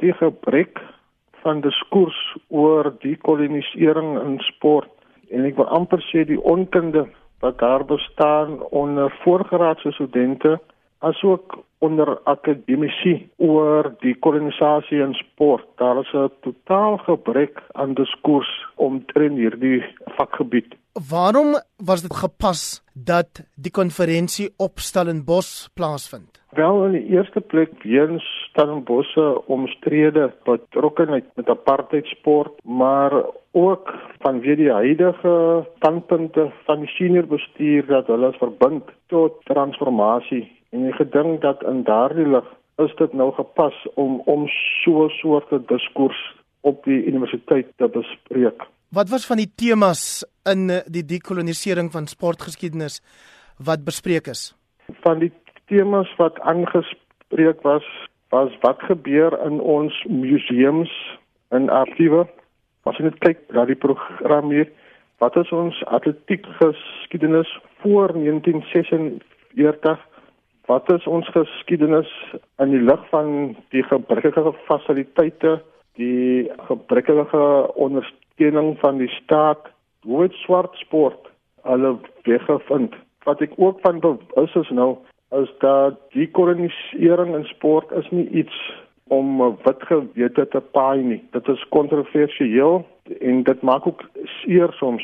Die gebrek van diskurs oor die kolonisering in sport en ek wil amper sê die onkunde wat daar bestaan onder voorgraadse studente asook onder akademici oor die kolonisasie in sport. Daar is 'n totaal gebrek aan diskurs omtrent hierdie vakgebied. Waarom was dit gepas dat die konferensie op Stellenbosch plaasvind? Wel in die eerste plek weens Stellenbosch se omstrede betrokkenheid met apartheid sport, maar ook vanweë die huidige standpunte van die senior bestuur dat hulle verbind tot transformasie en ek gedink dat in daardie lig is dit nou gepas om om so 'n soort diskurs op die universiteit te bespreek. Wat was van die temas in die dekolonisering van sportgeskiedenis wat bespreek is? Van die temas wat aangespreek was, was wat gebeur in ons museums en argiewe. As jy net kyk na die program hier, wat is ons atletiek geskiedenis voor 1946? Wat is ons geskiedenis in die lig van die gebrekkige fasiliteite, die gebrekkige ondersteuning van die staat, hoe het swart sport hulle weggevind? Wat ek ook van bewus is nou is dat die kolonisering in sport is nie iets om wit gewete te paai nie. Dit is kontroversieel en dit maak ook seer soms.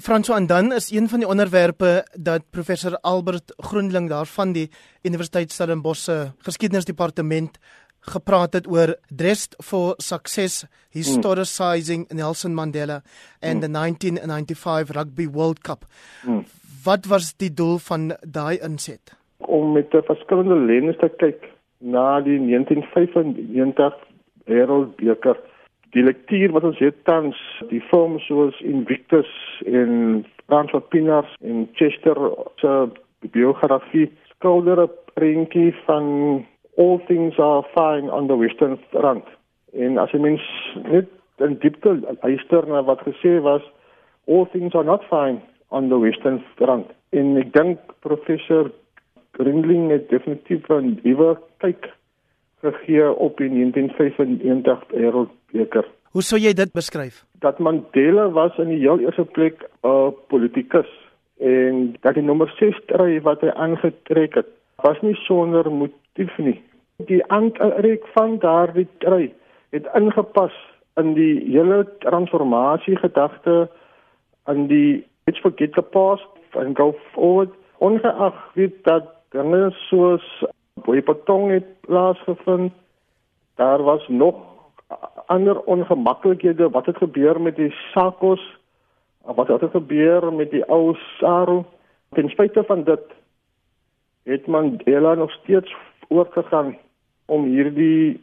Franso en dan is een van die onderwerpe dat professor Albert Groenling daarvan die Universiteit Stellenbosch se geskiedenisdepartement gepraat het oor dressed for success historicizing hmm. Nelson Mandela and hmm. the 1995 Rugby World Cup. Hmm. Wat was die doel van daai inset? om met 'n verskillende lens te kyk na die 1995 Wêreldbeker. Die lektuur wat ons het tans, die vorm soos Invictus en Frans van Pinars en Chester se biografie skilder 'n prentjie van all things are fine on the western front. En as jy mens net in diepte luister na wat gesê was, all things are not fine on the western front. En ek dink professor Grindling het definitief 'n nuwe kyk gegee op die 1995 Wêreldbeker. Hoe sou jy dit beskryf? Dat Mandela was in die heel eerste plek 'n politikus en dat die nommer 6 stry wat hy aangetrek het, was nie sonder motief nie. Die aantrek van daardie stry het ingepas in die hele transformasie gedagte aan die let's forget the past and go forward ongeag weet dat dinge soos Boipatong het plaasgevind. Daar was nog ander ongemaklikhede wat het gebeur met die Sakos? Wat het gebeur met die ou Saru? Ten spyte van dit het Mandela nog steeds oorgegaan om hierdie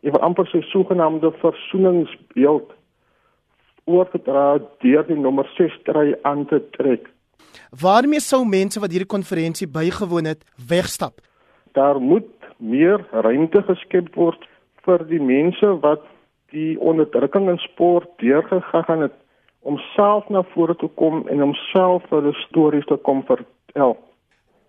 ewe amper so sogenaamde versoeningsbeeld oor te dra deur die nommer 6 stry aan te trek. Waarmee sou mense wat hierdie konferensie bygewoon het wegstap? Daar moet meer ruimte geskep word vir die mense wat die onderdrukking in sport deurgegaan het om self na vore te kom en om self hulle stories te kom vertel.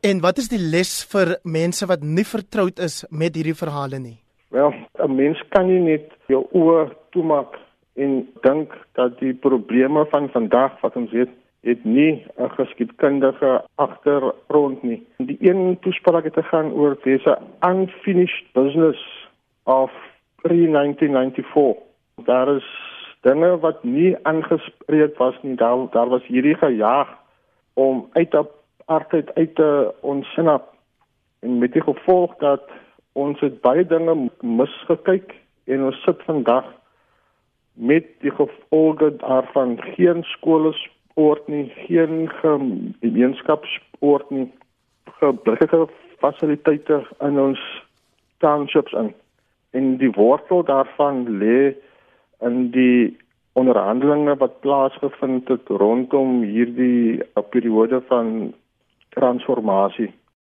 En wat is die les vir mense wat nie vertroud is met hierdie verhale nie? Wel, 'n mens kan nie net jou oë toemaak en dink dat die probleme van vandag wat ons het het nie 'n geskiedkundige agtergrond nie. Die een toespraak het gegaan oor dese unfinished business of pre-1994. Daar is dinge wat nie aangespreek was nie. Daar daar was hierdie gejaag om uit op arbeid uit te ontsnap en met die gevolg dat ons het baie dinge misgekyk en ons sit vandag met die gevolge daarvan geen skole sport nie, geen gemeenskapsport nie, gebreke fasiliteite in ons townships in. En die wortel daarvan lê in die onderhandelinge wat plaasgevind het rondom hierdie periode van transformasie.